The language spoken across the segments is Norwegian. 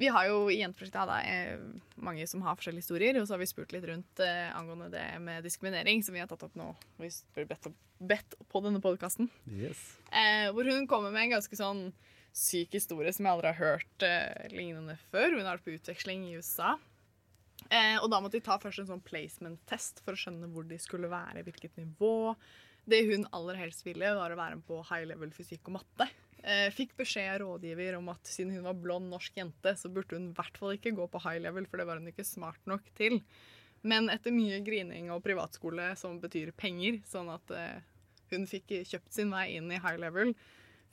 Vi har jo i Jenteprosjektet Ada eh, mange som har forskjellige historier, og så har vi spurt litt rundt eh, angående det med diskriminering, som vi har tatt opp nå. Vi spør bedt, bedt på denne podkasten. Yes. Eh, hvor hun kommer med en ganske sånn syk historie som jeg aldri har hørt eh, lignende før. Hun har vært på utveksling i USA. Eh, og da måtte de ta først en sånn placement-test for å skjønne hvor de skulle være, hvilket nivå. Det hun aller helst ville, var å være med på high level fysikk og matte. Eh, fikk beskjed av rådgiver om at siden hun var blond norsk jente, så burde hun i hvert fall ikke gå på high level, for det var hun ikke smart nok til. Men etter mye grining og privatskole, som betyr penger, sånn at eh, hun fikk kjøpt sin vei inn i high level,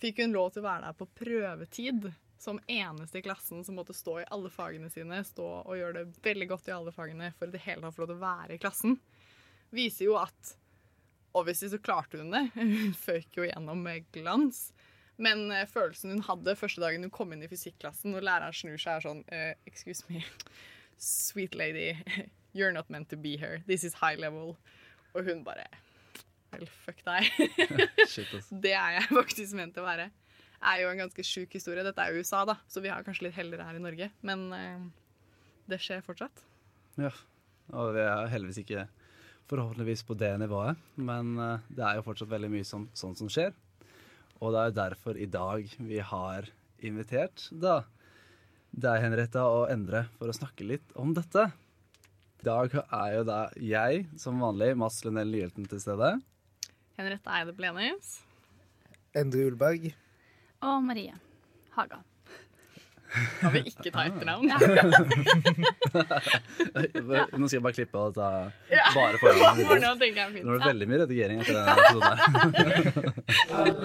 fikk hun lov til å være der på prøvetid. Som eneste i klassen som måtte stå i alle fagene sine, stå og gjøre det veldig godt i alle fagene for i det hele tatt få lov til å være i klassen. Viser jo at Obviously så klarte hun det. Hun føk jo gjennom med glans. Men eh, følelsen hun hadde første dagen hun kom inn i fysikklassen, og læreren snur seg er sånn eh, Excuse me, sweet lady, you're not meant to be here. This is high level. Og hun bare Vel, fuck deg. Det er jeg faktisk ment til å være. Det er jo en ganske sjuk historie. Dette er USA, da, så vi har kanskje litt heller her i Norge. Men uh, det skjer fortsatt. Ja. Og vi er heldigvis ikke forhåpentligvis på det nivået, men uh, det er jo fortsatt veldig mye som, sånt som skjer. Og det er derfor i dag vi har invitert da deg, Henrietta, og Endre for å snakke litt om dette. I dag er jo da jeg, som vanlig, Mads Lenell Nyhelten til stede. Henriette Eide Blenius. Endre Ulberg. Og Marie Haga. Kan vi ikke ta etternavn? Nå skal jeg bare klippe og ta bare For nå er det veldig mye redigering etter den episoden. her.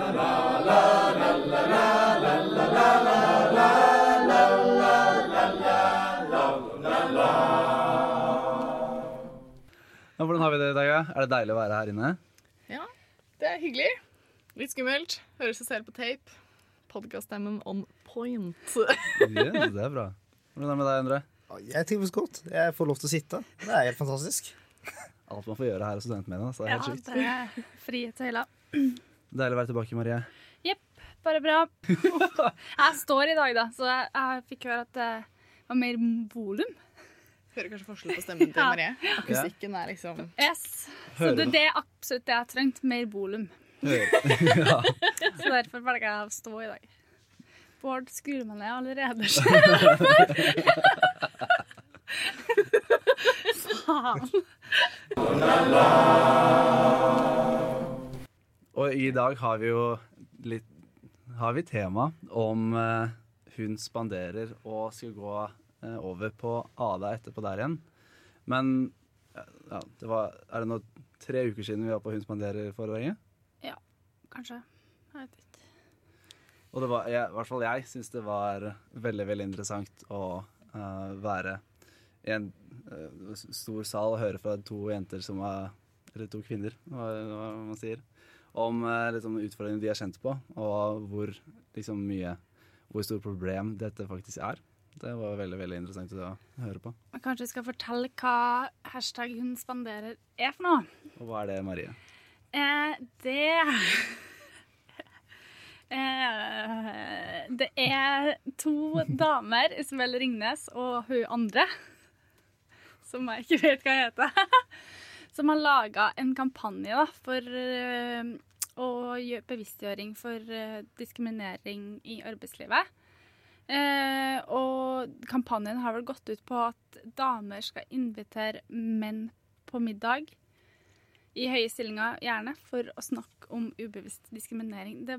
Hvordan har vi det i dag? Er det deilig å være her inne? Ja, det er hyggelig. Litt skummelt. Hører seg selv på tape. Podcaststemmen on point. yes, det er bra. Hvordan er det med deg, Endre? Ja, Jeg trives godt. Jeg får lov til å sitte. Det er helt fantastisk. Alt man får gjøre her er studentmediene. Så det er Ja, helt sjukt. det er frihet til hele. Deilig å være tilbake, Marie. Jepp, bare bra. Jeg står i dag, da, så jeg, fikk høre at det var mer volum. Hører kanskje forskjell på stemmen til Ja. Marie. Akustikken er liksom Yes. Så det, det er absolutt det jeg trengte. Mer volum. ja. Så derfor velger jeg å stå i dag. Bård skrur meg ned allerede. Faen. Og i dag har vi jo litt Har vi tema om eh, hun spanderer og skal gå eh, over på Ada etterpå der igjen. Men ja, det var Er det nå tre uker siden vi var på Hun spanderer-foredraget? Kanskje. Jeg vet ikke. Og det var, jeg, i hvert fall jeg syns det var veldig veldig interessant å uh, være i en uh, stor sal og høre fra to jenter som var Eller to kvinner, hva, hva man sier. Om uh, liksom, utfordringene de har kjent på, og hvor liksom, mye Hvor stort problem dette faktisk er. Det var veldig veldig interessant å høre på. Men Kanskje vi skal fortelle hva hashtag hun spanderer er for noe. Og hva er det, Marie? Eh, det eh, Det er to damer, Isabel Ringnes og hun andre, som jeg ikke vet hva heter, som har laga en kampanje da, for eh, å gjøre bevisstgjøring for eh, diskriminering i arbeidslivet. Eh, og kampanjen har vel gått ut på at damer skal invitere menn på middag i høye stillinger, gjerne, for å snakke om ubevisst diskriminering. De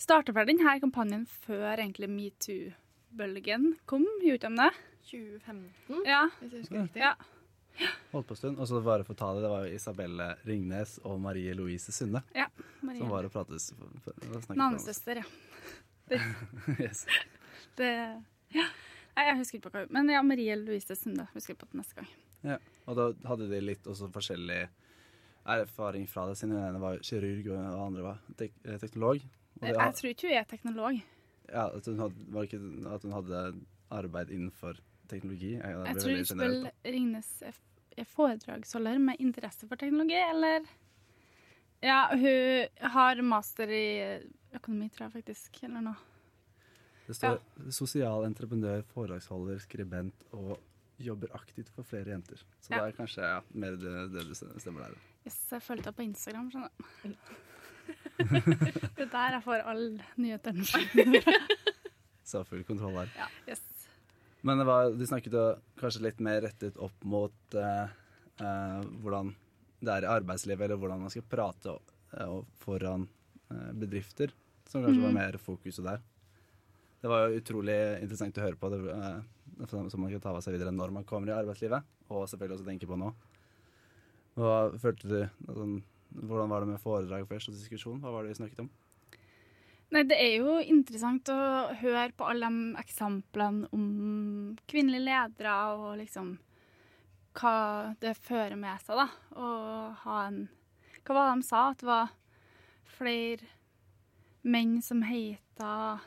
starta vel denne kampanjen før egentlig metoo-bølgen kom, gjorde de det? 2015, Ja. hvis jeg husker riktig. ja. Holdt på en stund. Og så bare for å ta det, det var jo Isabelle Ringnes og Marie Louise Sunde ja. Marie. som var og oss. Navnesøster, ja. Yes. Det, ja. Nei, jeg husker ikke på hva Men ja, Marie Louise Sunde. Husker på det neste gang. Ja, og da hadde de litt også forskjellig erfaring fra det, siden hun ene var kirurg og den andre var tek eh, teknolog. Og det, Jeg tror ikke hun er teknolog. ja, at, hun hadde, var ikke, at hun hadde arbeid innenfor teknologi. Jeg, Jeg tror generelt. Ringnes er er foredragsholder med interesse for teknologi, eller Ja, hun har master i økonomi, tror jeg faktisk, eller noe. Det står sosial entreprenør, foredragsholder, skribent og jobber aktivt for flere jenter. Så Ja. det er kanskje ja, mer det, det du stemmer der. Yes, jeg fulgte deg på Instagram, skjønner du. Det er der er for alle nyhetene. Så full kontroll der. Ja, yes. Men det var, de snakket jo kanskje litt mer rettet opp mot eh, eh, hvordan det er i arbeidslivet, eller hvordan man skal prate eh, og foran eh, bedrifter, som kanskje var mer fokuset der. Det var jo utrolig interessant å høre på, det, eh, som man kan ta med seg videre når man kommer i arbeidslivet, og selvfølgelig også tenke på nå. Hva følte du, altså, hvordan var det med foredrag først og diskusjon? Hva var det vi snakket om? Nei, det er jo interessant å høre på alle de eksemplene om kvinnelige ledere og liksom hva det fører med seg, da. Å ha en Hva var det de sa? At det var flere menn som heter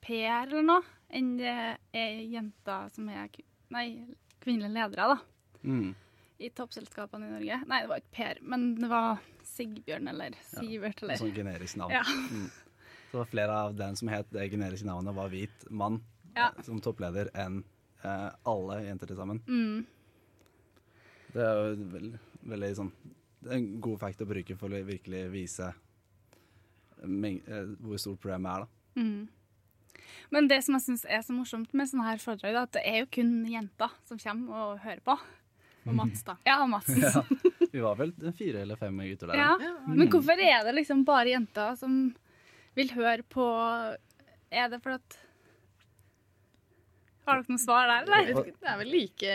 Per eller noe, enn det er jenter som er nei, kvinnelige ledere, da. Mm. I toppselskapene i Norge. Nei, det var ikke Per, men det var Sigbjørn eller Sivert eller Sånn generisk navn. Ja. Mm. Så det var flere av den som het det generiske navnet, var hvit mann Ja. eh, som toppleder enn eh, alle jenter til sammen. mm. Det er jo veld, veldig sånn Det er en god fact å bruke for å virkelig vise eh, hvor stort problemet er, da. Mm. Men det som jeg syns er så morsomt med sånne her foredrag, er at det er jo kun jenter som kommer og hører på. Og Mats, da. Ja, Mats. Ja. Vi var vel fire eller fem gutter der. Men hvorfor er det liksom bare jenter som vil høre på Er det fordi at Har dere noe svar der, eller? Det er vel like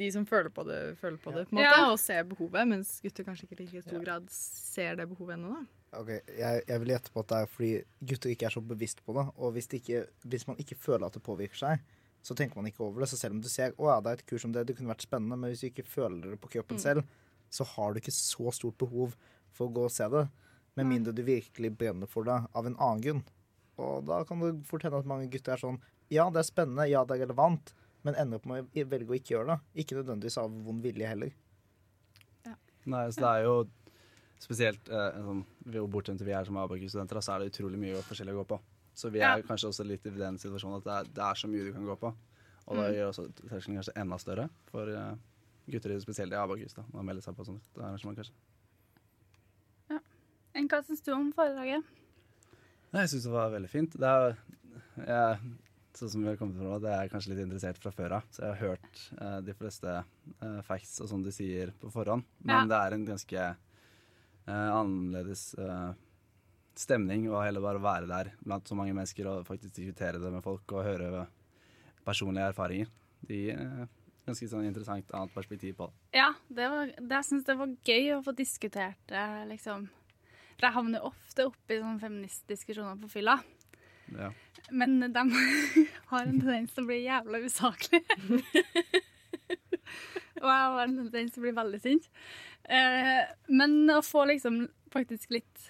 de som føler på det, føler på det, på en måte, Ja. og ser behovet, mens gutter kanskje ikke i like stor grad ser det behovet ennå. da. Ok, jeg, jeg vil gjette på at det er fordi gutter ikke er så bevisst på det. Og hvis, det ikke, hvis man ikke føler at det påvirker seg, så tenker man ikke over det. Så selv om du ser å ja, det er et kurs om det, det kunne vært spennende, men hvis du ikke føler det på kroppen selv, så har du ikke så stort behov for å gå og se det. Med mindre du virkelig brenner for det av en annen grunn. Og da kan det fort hende at mange gutter er sånn Ja, det er spennende, ja, det er relevant, men ender opp med å velge å ikke gjøre det. Ikke nødvendigvis av vond vilje heller. Nei, så det er jo spesielt eh, sånn, hvor bortskjemte vi er som Abakus-studenter, så er det utrolig mye forskjellig å gå på. Så vi er Ja. kanskje også litt i den situasjonen at det er, det er så mye du kan gå på. Og det gjør også terskelen kanskje enda større for uh, gutter, spesielt i Abakus, da, å melde seg på sånt arrangement, kanskje. Enn hva syns du om foredraget? Jeg syns det var veldig fint. Det er, jeg, sånn som vi har kommet fra, det er jeg kanskje litt interessert fra før av. Så jeg har hørt uh, de fleste uh, facts og sånn de sier på forhånd. Men Ja. det er en ganske uh, annerledes eh, stemning og heller bare være der blant så mange mennesker og faktisk diskutere det med folk og høre personlige erfaringer. De eh, Ganske sånn interessant annet perspektiv på det. Ja, det var, det, jeg syns det var gøy å få diskutert det, liksom. For jeg havner ofte opp i sånne feministdiskusjoner på fylla. Ja. Men de har en tendens til å bli jævla usaklige. Og jeg har en tendens til å bli veldig sint. Eh, men å få liksom faktisk litt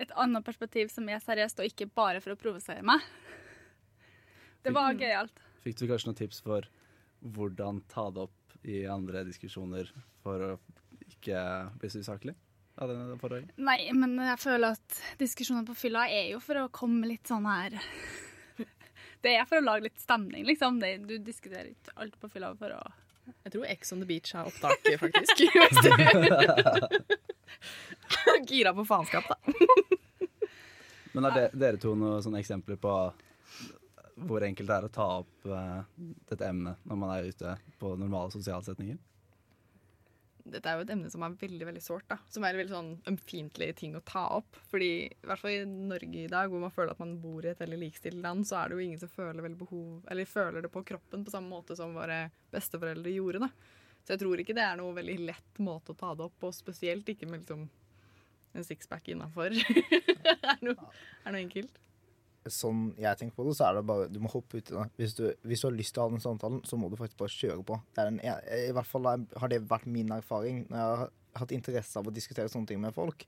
et annet perspektiv som er seriøst, og ikke bare for å provosere meg, det var gøyalt. Fikk du kanskje noen tips for hvordan ta det opp i andre diskusjoner for å ikke bli så usaklig? Nei, men jeg føler at diskusjoner på fylla er jo for å komme litt sånn her Det er for å lage litt stemning, liksom. Det, du diskuterer ikke alt på fylla for å Jeg tror Ex on the Beach har opptak, faktisk. Gira på faenskap, da. Men er det, dere to noen sånne eksempler på hvor enkelt det er å ta opp uh, dette emnet når man er ute på normale sosiale setninger? Dette er jo et emne som er veldig veldig sårt. da. Som er en veldig sånn ømfintlig ting å ta opp. Fordi i hvert fall i Norge i dag, hvor man føler at man bor i et veldig likestilt land, så er det jo ingen som føler behov, eller føler det på kroppen på samme måte som våre besteforeldre gjorde. da. Så jeg tror ikke det er noe veldig lett måte å ta det opp på, spesielt ikke med liksom en sixpack innafor. noe- er noe enkelt. sånn jeg tenker på det, så er det bare Du må hoppe uti det. Hvis du, hvis du har lyst til å ha den samtalen, så må du faktisk bare kjøre på. Det en, I hvert fall har det vært min erfaring når jeg har hatt interesse av å diskutere sånne ting med folk.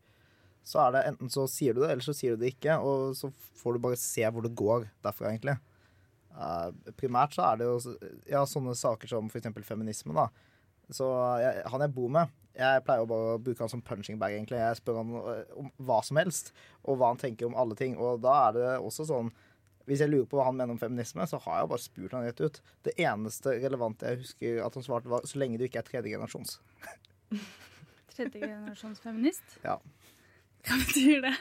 Så er det enten så sier du det, eller så sier du det ikke. Og så får du bare se hvor det går derfra, egentlig. Uh, primært så er det jo ja, sånne saker som f.eks. feminisme, da. Så jeg, han jeg bor med, jeg pleier å bare bruke han som punching bag, egentlig. Jeg spør han eh, om hva som helst, og hva han tenker om alle ting. Og da er det også sånn Hvis jeg lurer på hva han mener om feminisme, så har jeg bare spurt han rett ut. Det eneste relevante jeg husker at han svarte, var så lenge du ikke er tredje generasjons. Tredje generasjons feminist? Ja. Hva betyr det?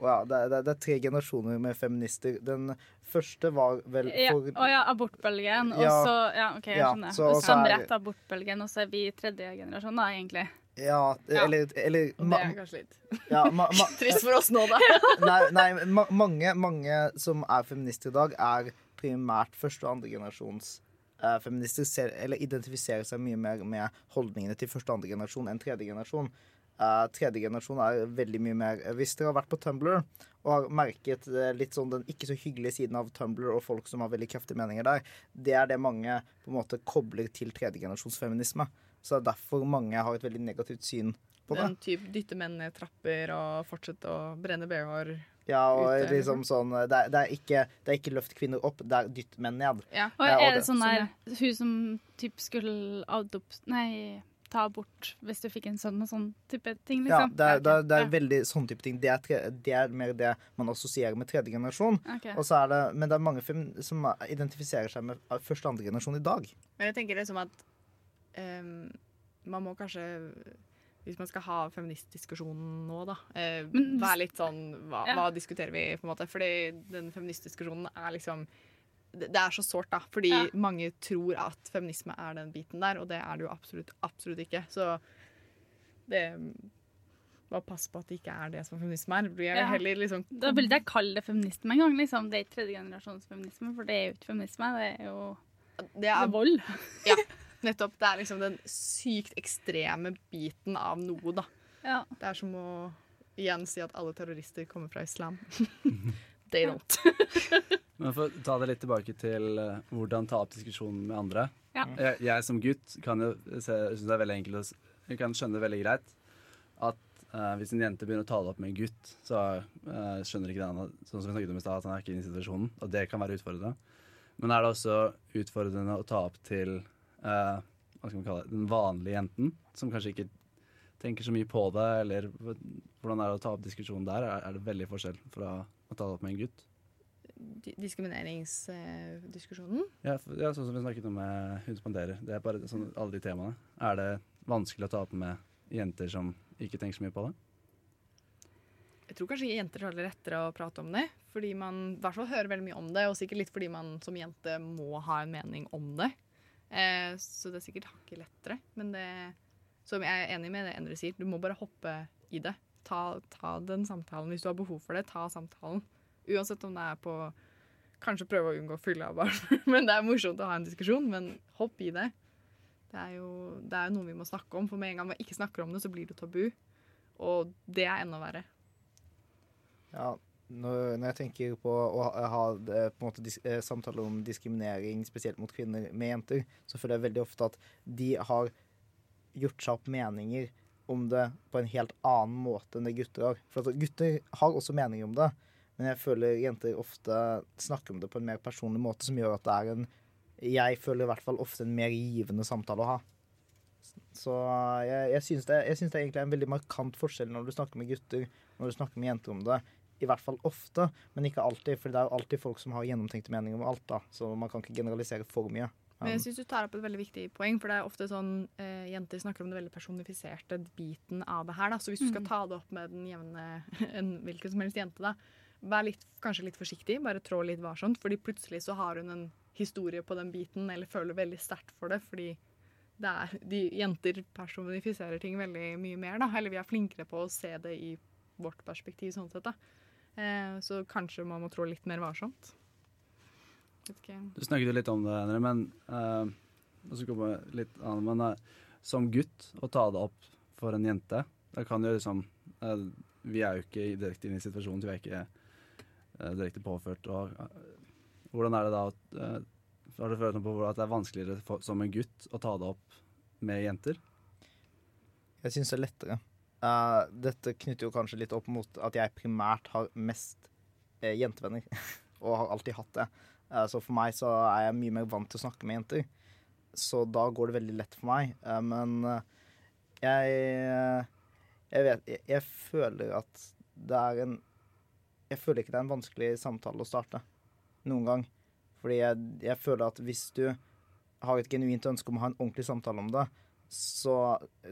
Wow, det, er- det, er- tre generasjoner med feminister. Den første var vel for å ja, abortbølgen. Og så Ja, OK, jeg Ja, skjønner. så- Og så er- abortbølgen, og så er vi tredje generasjon, da, egentlig. Ja, Ja. eller, eller Og ma, det er kanskje litt ja, ma, ma, trist for oss nå, da. Nei, nei ma, mange, mange som er feminister i dag, er primært første- og andregenerasjons eh, feminister. Ser, eller identifiserer seg mye mer med holdningene til første- og andre generasjon enn tredje generasjon. Uh, tredje generasjon er veldig mye mer Hvis dere har vært på Tumblr og har merket eh, litt sånn den ikke så hyggelige siden av Tumblr og folk som har veldig kraftige meninger der, det er det mange på en måte kobler til tredjegenerasjonsfeminisme. Så det er derfor mange har et veldig negativt syn på det. Den type dytte menn ned trapper og fortsette å brenne bh-er. Ja, og ute, liksom sånn det er, det, er ikke, det er ikke løft kvinner opp, det er dytt menn ned. Ja. Og er det det- sånn sånn, der Hun som typ skulle adopt, Nei, ta abort hvis du fikk en sønn og sånn type ting, Ja, liksom? det er, det er, det er Ja. veldig sånn type ting. Det er, tre, det er mer det man assosierer med tredje generasjon. Okay. Og så er det, men det er mange film som identifiserer seg med første og andre generasjon i dag. Men jeg tenker liksom at um, man må kanskje hvis man skal ha feministdiskusjonen nå, da, eh, være litt sånn hva, Ja. hva diskuterer vi, på en måte? Fordi den feministdiskusjonen er liksom Det er så sårt, da. Fordi Ja. mange tror at feminisme er den biten der, og det er det jo absolutt, absolutt ikke. Så det Bare pass på at det ikke er det som feminisme er. Blir Ja. heller liksom Da vil jeg kalle det feminisme en gang. liksom. Det er ikke tredje generasjons feminisme, for det er jo ikke feminisme. Det er jo Det er vold. Ja, nettopp. Det er liksom den sykt ekstreme biten av noe, da. Ja. Det er som å igjen si at alle terrorister kommer fra islam. They don't. Men for å ta det litt tilbake til eh, hvordan ta opp diskusjonen med andre. Ja. Jeg, jeg som gutt kan jo se, synes det er veldig enkelt Jeg kan skjønne det veldig greit at uh, hvis en jente begynner å ta det opp med en gutt, så uh, skjønner ikke den sånn som vi snakket om i sted, at han er ikke inne i situasjonen. Og det kan være utfordrende. Men er det også utfordrende å ta opp til hva skal man kalle det, den vanlige jenten, som kanskje ikke tenker så mye på det, eller hvordan er det å ta opp diskusjonen der? Er, er det veldig forskjell fra å ta det opp med en gutt? Di- Diskrimineringsdiskusjonen. Ja, ja, sånn som vi snakket om med Hun spanderer. Det er bare sånn, alle de temaene. Er det vanskelig å ta opp med jenter som ikke tenker så mye på det? Jeg tror kanskje jenter har det lettere å prate om det. Fordi man i hvert fall hører veldig mye om det, og sikkert litt fordi man som jente må ha en mening om det. Eh, så det er sikkert hakket lettere. Men det som jeg er enig med det Endre sier, du må bare hoppe i det. Ta, ta den samtalen hvis du har behov for det. Ta samtalen. Uansett om det er på Kanskje prøve å unngå fylla av barn. men det er morsomt å ha en diskusjon. Men hopp i det. Det er jo det er noe vi må snakke om, for med en gang man ikke snakker om det, så blir det tabu. Og det er enda verre. Ja, når, jeg tenker på å ha, ha på en måte eh, samtaler om diskriminering, spesielt mot kvinner med jenter, så føler jeg veldig ofte at de har gjort seg opp meninger om det på en helt annen måte enn det gutter har. For gutter har også meninger om det, men jeg føler jenter ofte snakker om det på en mer personlig måte, som gjør at det er en Jeg føler i hvert fall ofte en mer givende samtale å ha. Så jeg, jeg syns det, jeg synes det egentlig er en veldig markant forskjell når du snakker med gutter, når du snakker med jenter om det. I hvert fall ofte, men ikke alltid. For det er jo alltid folk som har gjennomtenkte meninger om alt. da, Så man kan ikke generalisere for mye. Men jeg synes du tar opp et veldig viktig poeng, for det er ofte sånn eh, jenter snakker om det veldig personifiserte biten av det her. da, Så hvis du skal ta det opp med den jevne en hvilken som helst jente, da, vær litt, kanskje litt forsiktig, bare trå litt varsomt, fordi plutselig så har hun en historie på den biten, eller føler veldig sterkt for det, fordi det er, de jenter personifiserer ting veldig mye mer, da, eller vi er flinkere på å se det i vårt perspektiv sånn sett, da. Eh, så kanskje man må trå litt mer varsomt. Okay. Du snakket jo litt om det, Henry, men kommer litt an, men eh, som gutt å ta det opp for en jente Da kan jo liksom eh, Vi er jo ikke direkte inne i situasjonen, så vi er ikke eh, direkte påført. Og, eh, hvordan er det da eh, Har du følt noe på at det er vanskeligere for, som en gutt å ta det opp med jenter? Jeg syns det er lettere. Uh, dette knytter jo kanskje litt opp mot at jeg primært har mest uh, jentevenner. og har alltid hatt det. Uh, så for meg så er jeg mye mer vant til å snakke med jenter. Så da går det veldig lett for meg. Eh, men eh, jeg Jeg vet jeg, jeg føler at det er en Jeg føler ikke det er en vanskelig samtale å starte. noen gang. Fordi jeg, jeg føler at hvis du har et genuint ønske om å ha en ordentlig samtale om det, så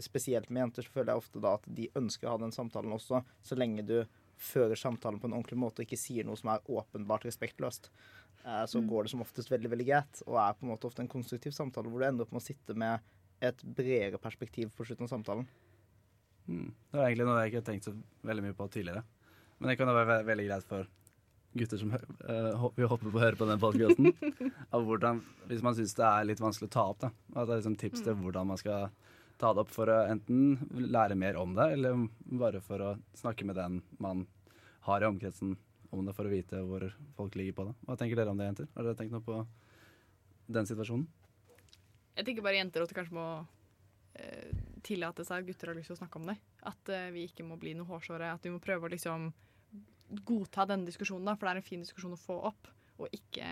spesielt med jenter så føler jeg ofte da at de ønsker å ha den samtalen også, så lenge du fører samtalen på en ordentlig måte og ikke sier noe som er åpenbart respektløst. Eh, så går det som oftest veldig veldig greit, og er på en måte ofte en konstruktiv samtale hvor du ender opp med å sitte med et bredere perspektiv på slutten av samtalen. Mm. Det var egentlig noe jeg ikke har tenkt så veldig mye på tidligere. Men det kan være ve veldig greit for gutter som uh, vil hoppe på å høre på den podkasten. hvis man syns det er litt vanskelig å ta opp, da. At det er liksom tips til hvordan man skal ta det opp for å enten lære mer om det, eller bare for å snakke med den man har i omkretsen om det, for å vite hvor folk ligger på det. Hva tenker dere om det, jenter? Har dere tenkt noe på den situasjonen? Jeg tenker bare jenter at det kanskje må eh, tillate seg at gutter har lyst til å snakke om det. At eh, vi ikke må bli noe hårsåre. At vi må prøve å liksom godta denne diskusjonen, da, for det er en fin diskusjon å få opp. Og ikke,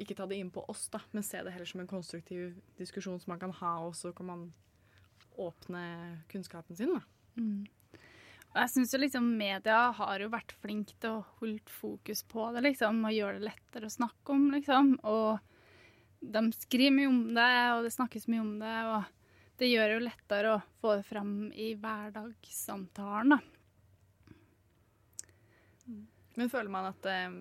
ikke ta det inn på oss, da, men se det heller som en konstruktiv diskusjon som man kan ha, og så kan man åpne kunnskapen sin. da. Mm. Og jeg syns jo liksom media har jo vært flink til å holde fokus på det, liksom, og gjøre det lettere å snakke om, liksom. Og de skriver mye om det, og det snakkes mye om det, og det gjør det jo lettere å få det fram i hverdagssamtalen, da. Men føler man at eh,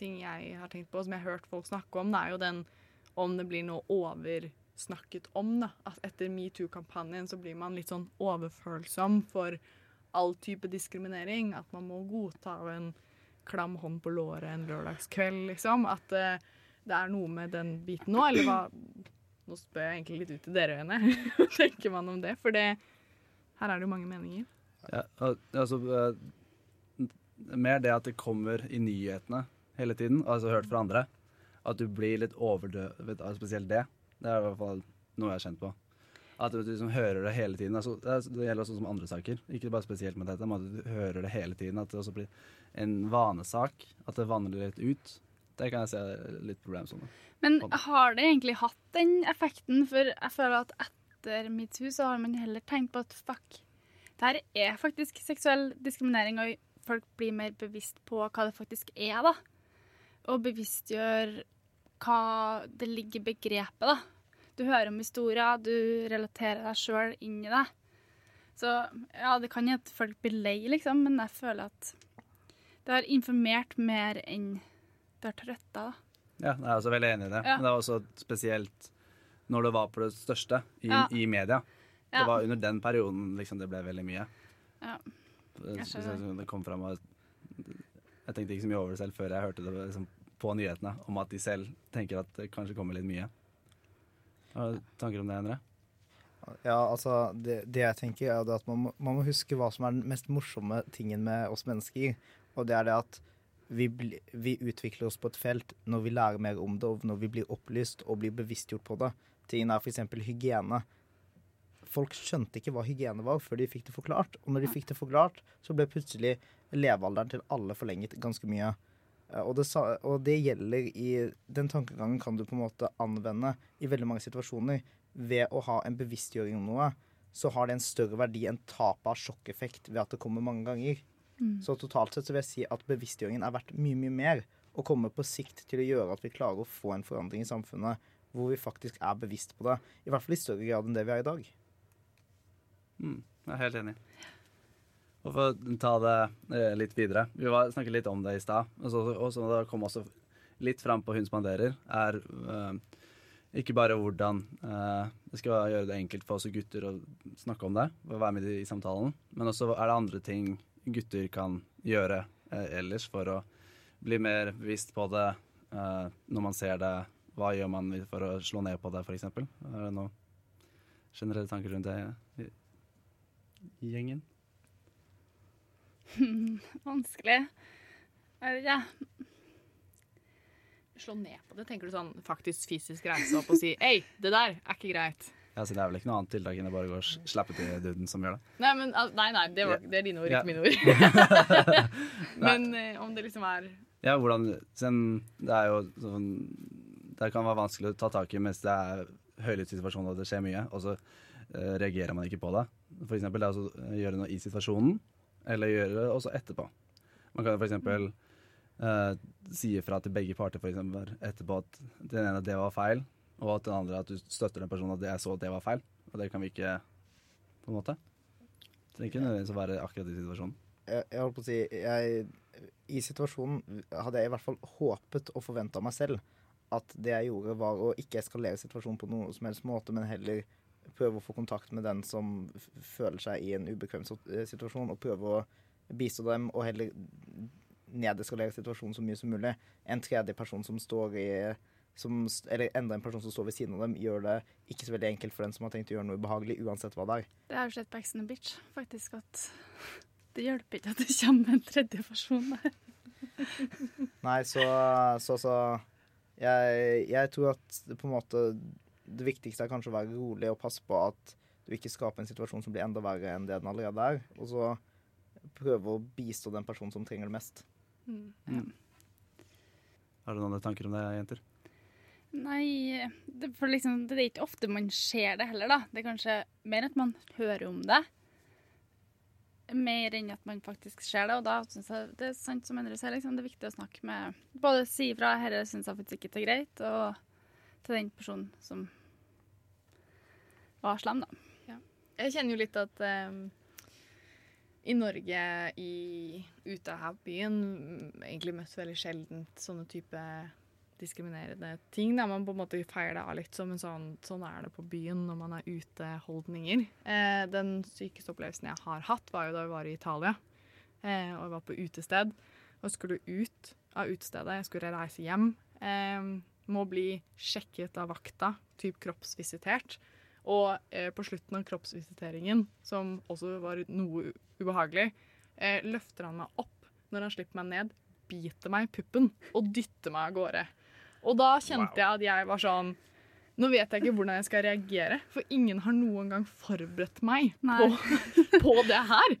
ting jeg har tenkt på, som jeg har hørt folk snakke om, det er jo den om det blir noe oversnakket om. da. At etter metoo-kampanjen så blir man litt sånn overfølsom for all type diskriminering. At man må godta en klam hånd på låret en lørdagskveld, liksom. At eh, det er noe med den biten nå, eller hva Nå spør jeg egentlig litt ut til dere øyne. Hva tenker man om det? For det, her er det jo mange meninger. Ja, altså eh, Mer det at det kommer i nyhetene hele tiden, altså hørt fra andre. At du blir litt overdøvet av spesielt det. Det er i hvert fall noe jeg har kjent på. At du liksom hører det hele tiden. Altså, det, er, gjelder også som andre saker. Ikke bare spesielt med dette, men at du hører det hele tiden. At det også blir en vanesak. At det vanner litt ut. Det kan jeg se er litt problemsoner. Men har det egentlig hatt den effekten? For jeg føler at etter metoo så har man heller tenkt på at fuck, det her er faktisk seksuell diskriminering, og folk blir mer bevisst på hva det faktisk er, da. Og bevisstgjør hva det ligger i begrepet, da. Du hører om historier, du relaterer deg sjøl inn i det. Så ja, det kan jo at folk blir lei, liksom, men jeg føler at det har informert mer enn det har trøtta, da. Ja, jeg er også veldig enig i det. Ja. Men det var også spesielt når det var på det største i, Ja. i media. Det var under den perioden liksom, det ble veldig mye. Ja. Det, Jeg det kom frem, og jeg tenkte ikke så mye over det selv før jeg hørte det liksom, på nyhetene, om at de selv tenker at det kanskje kommer litt mye. Har du tanker om det, Endre? Ja, altså, det, det jeg tenker er at man må, man må huske hva som er den mest morsomme tingen med oss mennesker. Og det er det at vi, bli, vi utvikler oss på et felt når vi lærer mer om det, og når vi blir opplyst og blir bevisstgjort på det. Tingen er f.eks. hygiene. Folk skjønte ikke hva hygiene var før de fikk det forklart. Og når de fikk det forklart, så ble plutselig levealderen til alle forlenget ganske mye. Eh, Og det, og det gjelder i Den tankegangen kan du på en måte anvende i veldig mange situasjoner. Ved å ha en bevisstgjøring om noe, så har det en større verdi enn tapet av sjokkeffekt ved at det kommer mange ganger. Så totalt sett så vil jeg si at bevisstgjøringen er verdt mye, mye mer. Og kommer på sikt til å gjøre at vi klarer å få en forandring i samfunnet hvor vi faktisk er bevisst på det. I hvert fall i større grad enn det vi er i dag. Mm, jeg er helt enig. Og for å ta det eh, litt videre. Vi var, snakket litt om det i stad. Og så og så det kom også litt fram på Hun spanderer, er eh, ikke bare hvordan eh, det skal gjøre det enkelt for oss gutter å snakke om det, og være med i samtalen, men også er det andre ting gutter kan gjøre eh, ellers for å bli mer bevisst på det når man ser det. Hva gjør man for å slå ned på det, f.eks.? Er det noen generelle tanker rundt det i, i gjengen? Vanskelig. Jeg vet ikke. Slå ned på det. Tenker du sånn faktisk fysisk reise opp og si Hei, det der er ikke greit. Ja, så Det er vel ikke noe annet tiltak enn å bare gå og slappe til duden som gjør det. Nei, men, nei, nei det, var, det er dine ord, Ja. ikke mine ord. men eh, om det liksom er Ja, hvordan sen, Det er jo sånn Det kan være vanskelig å ta tak i mens det er høylyttsituasjoner og det skjer mye, og så uh, reagerer man ikke på det. For eksempel det er å gjøre noe i situasjonen, eller gjøre det også etterpå. Man kan f.eks. for eksempel ifra fra til begge parter for eksempel, etterpå at den ene det var feil, og at den andre at du støtter den personen at jeg så at det var feil. Og det kan vi ikke på en måte. Det trenger ikke nødvendigvis å være akkurat i situasjonen. jeg, jeg holdt på å si jeg, I situasjonen hadde jeg i hvert fall håpet og forventa meg selv at det jeg gjorde, var å ikke eskalere situasjonen på noen som helst måte, men heller prøve å få kontakt med den som føler seg i en ubekvem eh, situasjon, og prøve å bistå dem, og heller nedeskalere situasjonen så mye som mulig. En tredje person som står i som, eller enda en person som står ved siden av dem, gjør det ikke så veldig enkelt for den som har tenkt å gjøre noe ubehagelig, uansett hva det er. Det er jo slett Ex on the Beach, faktisk, at det hjelper ikke at det kommer en tredje person der. Nei, så, så, så jeg, jeg tror at det på en måte Det viktigste er kanskje å være rolig og passe på at du ikke skaper en situasjon som blir enda verre enn det den allerede er. Og så prøve å bistå den personen som trenger det mest. Mm. Har du noen andre tanker om det, jenter? Nei, det, for liksom, det er ikke ofte man ser det heller, da. Det er kanskje mer at man hører om det. Mer enn at man faktisk ser det. Og da syns jeg det er sant som Endre sier, liksom, det er viktig å snakke med Både si ifra 'herre syns jeg faktisk ikke det er greit', og til den personen som var slem, da. Jeg kjenner jo litt at um, i Norge, i ute av byen, egentlig møtt veldig sjeldent sånne type diskriminerende ting. Da. Man på en måte feier det av litt som en sånn sånn er det på byen når man er ute-holdninger. Eh, den sykeste opplevelsen jeg har hatt, var jo da vi var i Italia. Eh, og jeg var på utested. Og skulle ut av utestedet, jeg skulle reise hjem. Eh, må bli sjekket av vakta, typ kroppsvisitert. Og eh, på slutten av kroppsvisiteringen, som også var noe u- ubehagelig, eh, løfter han meg opp når han slipper meg ned, biter meg i puppen og dytter meg av gårde. Og da kjente jeg at jeg var sånn Nå vet jeg ikke hvordan jeg skal reagere, for ingen har noen gang forberedt meg på, på det her.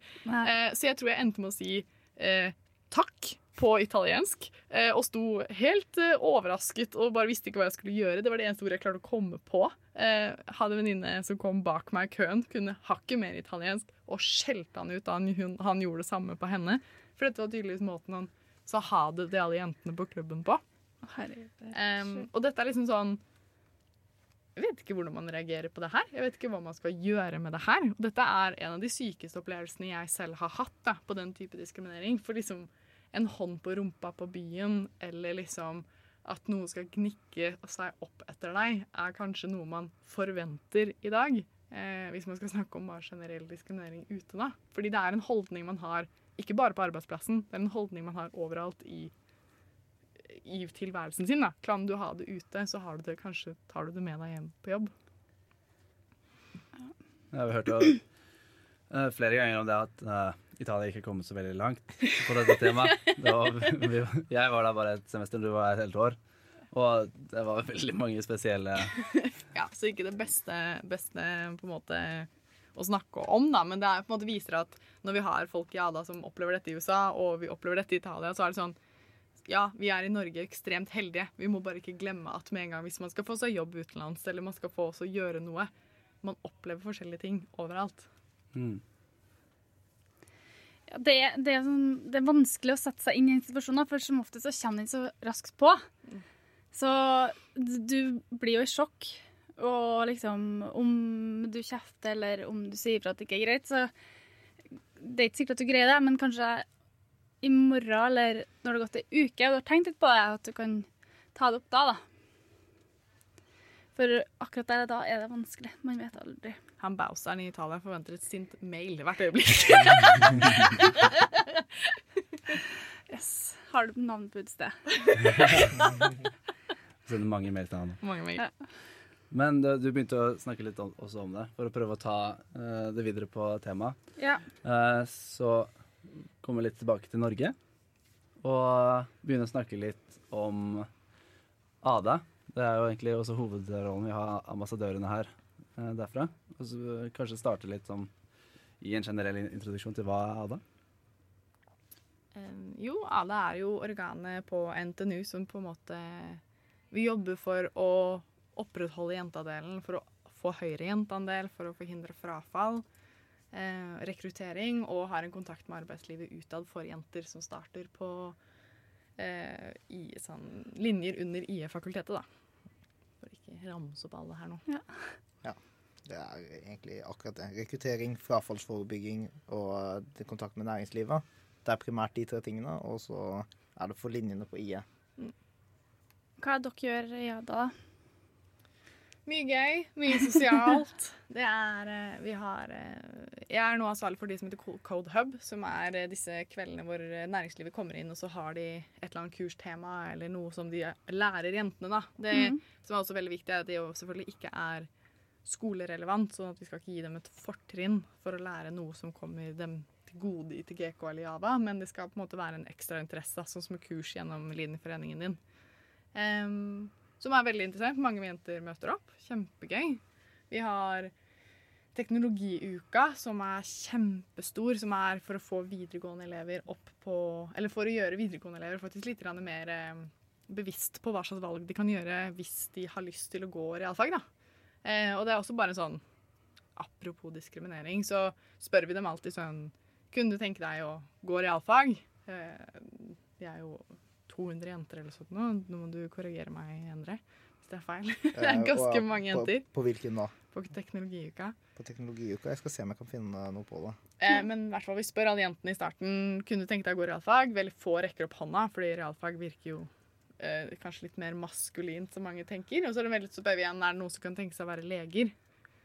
Eh, så jeg tror jeg endte med å si eh, takk på italiensk, eh, og sto helt eh, overrasket og bare visste ikke hva jeg skulle gjøre. Det var det eneste ordet jeg klarte å komme på. Eh, hadde en venninne som kom bak meg i køen, kunne hakket mer italiensk, og skjelte han ut da han, han gjorde det samme på henne. For dette var tydeligvis måten han sa ha det til alle jentene på klubben på. Um, og dette er liksom sånn Jeg vet ikke hvordan man reagerer på det her. Jeg vet ikke hva man skal gjøre med det her. Og dette er en av de sykeste opplevelsene jeg selv har hatt da, på den type diskriminering. For liksom en hånd på rumpa på byen, eller liksom at noe skal gnikke seg opp etter deg, er kanskje noe man forventer i dag. Eh, hvis man skal snakke om bare generell diskriminering ute, da. Fordi det er en holdning man har, ikke bare på arbeidsplassen, det er en holdning man har overalt i i tilværelsen sin. da. Kan du ha det ute, så har du det, kanskje tar du det med deg hjem på jobb. Jeg har hørt det, eh, flere ganger om det at eh, Italia ikke kommet så veldig langt på dette temaet. Det var, vi, jeg var der bare et semester, du var et helt år. Og det var veldig mange spesielle Ja, Så ikke det beste, beste på en måte å snakke om, da, men det er, på en måte viser at når vi har folk i ADA som opplever dette i USA, og vi opplever dette i Italia, så er det sånn ja, vi er i Norge ekstremt heldige. Vi må bare ikke glemme at med en gang hvis man skal få seg jobb utenlands, eller man skal få oss å gjøre noe, man opplever forskjellige ting overalt. mm. Det, er- det, er sånn, det er vanskelig å sette seg inn i en situasjon, for som ofte så kommer den så raskt på. Så du blir jo i sjokk. Og liksom Om du kjefter eller om du sier ifra at det ikke er greit, så Det er ikke sikkert at du greier det, men kanskje i morgen eller når det har gått ei uke og du har tenkt litt på det, at du kan ta det opp da, da. For akkurat der og da er det vanskelig. Man vet aldri. Han Bauseren i Italia forventer et sint mail hvert øyeblikk. Yes. Har du navn på utestedet? Sender mange mail til han. Mange mail. Men du, du begynte å snakke litt om, også om det, for å prøve å ta uh, det videre på temaet. Ja. Uh, så komme litt tilbake til Norge og begynne å snakke litt om Ada. Det er jo egentlig også hovedrollen. Vi har ambassadørene her eh, derfra. Og så kanskje starte litt sånn i en generell introduksjon til hva er Ada? Um, jo, ADA er jo organet på NTNU som på en måte Vi jobber for å opprettholde jenteandelen, for å få høyere jenteandel, for å forhindre frafall, eh, rekruttering, og har en kontakt med arbeidslivet utad for jenter som starter på eh, i sånn linjer under IE-fakultetet, da. Ikke ramse opp alle her nå. Ja, Det er egentlig akkurat det. Rekruttering, frafallsforebygging og eh, kontakt med næringslivet. Det er primært de tre tingene, og så er det for linjene på IE. Hva er dere gjør i Ada, da? Mye gøy, mye sosialt. Det er eh, Vi har eh, Jeg er nå ansvarlig for de som heter Co- Code Hub, som er eh, disse kveldene hvor næringslivet kommer inn, og så har de et eller annet kurstema eller noe som de lærer jentene, da. Det mm. som er også veldig viktig, er at det jo selvfølgelig ikke er skolerelevant, sånn at vi skal ikke gi dem et fortrinn for å lære noe som kommer dem til gode i TGK eller Java, men det skal på en måte være en ekstra interesse, sånn som kurs gjennom linjeforeningen din. Em, som er veldig interessant. Mange jenter møter opp. Kjempegøy. Vi har Teknologiuka, som er kjempestor, som er for å få videregående elever opp på Eller for å gjøre videregående elever faktisk litt mer eh, bevisst på hva slags valg de kan gjøre hvis de har lyst til å gå realfag. da. Eh, og det er også bare en sånn Apropos diskriminering, så spør vi dem alltid sånn Kunne du tenke deg å gå realfag? Eh, vi er jo 200 jenter eller sånt nå. Nå må du korrigere meg, Endre, hvis det er feil. det er Eh, ganske mange På, jenter på hvilken da? på teknologiuka. På teknologiuka? Jeg skal se om jeg kan finne noe på det. Eh, men i hvert fall vi spør alle jentene i starten kunne du tenke deg å gå realfag. Veldig få rekker opp hånda, fordi realfag virker jo eh, kanskje litt mer maskulint, som mange tenker. Og så er det veldig så spør vi igjen er det noen som kan tenke seg å være leger.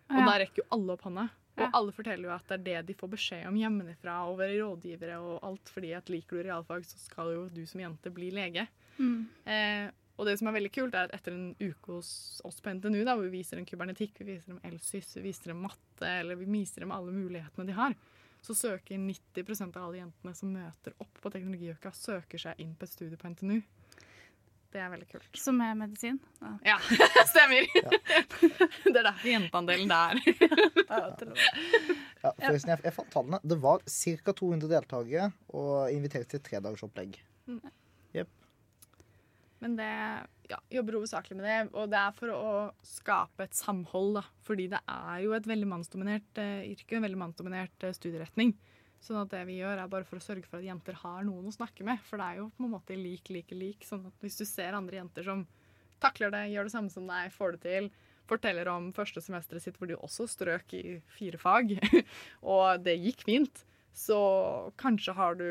Og Ja. da rekker jo alle opp hånda. Og alle forteller jo at det er det de får beskjed om hjemmefra, og være rådgivere og alt, fordi at liker du realfag, så skal jo du som jente bli lege. Mm. Eh, og det som er veldig kult, er at etter en uke hos oss på NTNU, da, hvor vi viser dem kybernetikk, vi viser dem elsys, vi viser dem matte, eller vi viser dem alle mulighetene de har, så søker 90% av alle jentene som møter opp på teknologiøka, søker seg inn på et studie på NTNU. Det er veldig kult. Som er medisin? Ja. Ja, stemmer! det er derfor jenteandelen der. Ja, forresten, jeg, jeg fant tallene. Det var ca. 200 deltakere og invitert til et tredagersopplegg. Men det ja, jobber hovedsakelig med det, og det er for å skape et samhold. da. Fordi det er jo et veldig mannsdominert uh, yrke, en veldig mannsdominert uh, studieretning. Sånn at det vi gjør, er bare for å sørge for at jenter har noen å snakke med. For det er jo på en måte lik, lik, lik. Sånn at hvis du ser andre jenter som takler det, gjør det samme som deg, får det til, forteller om første semesteret sitt hvor de også strøk i fire fag, og det gikk fint, så kanskje har du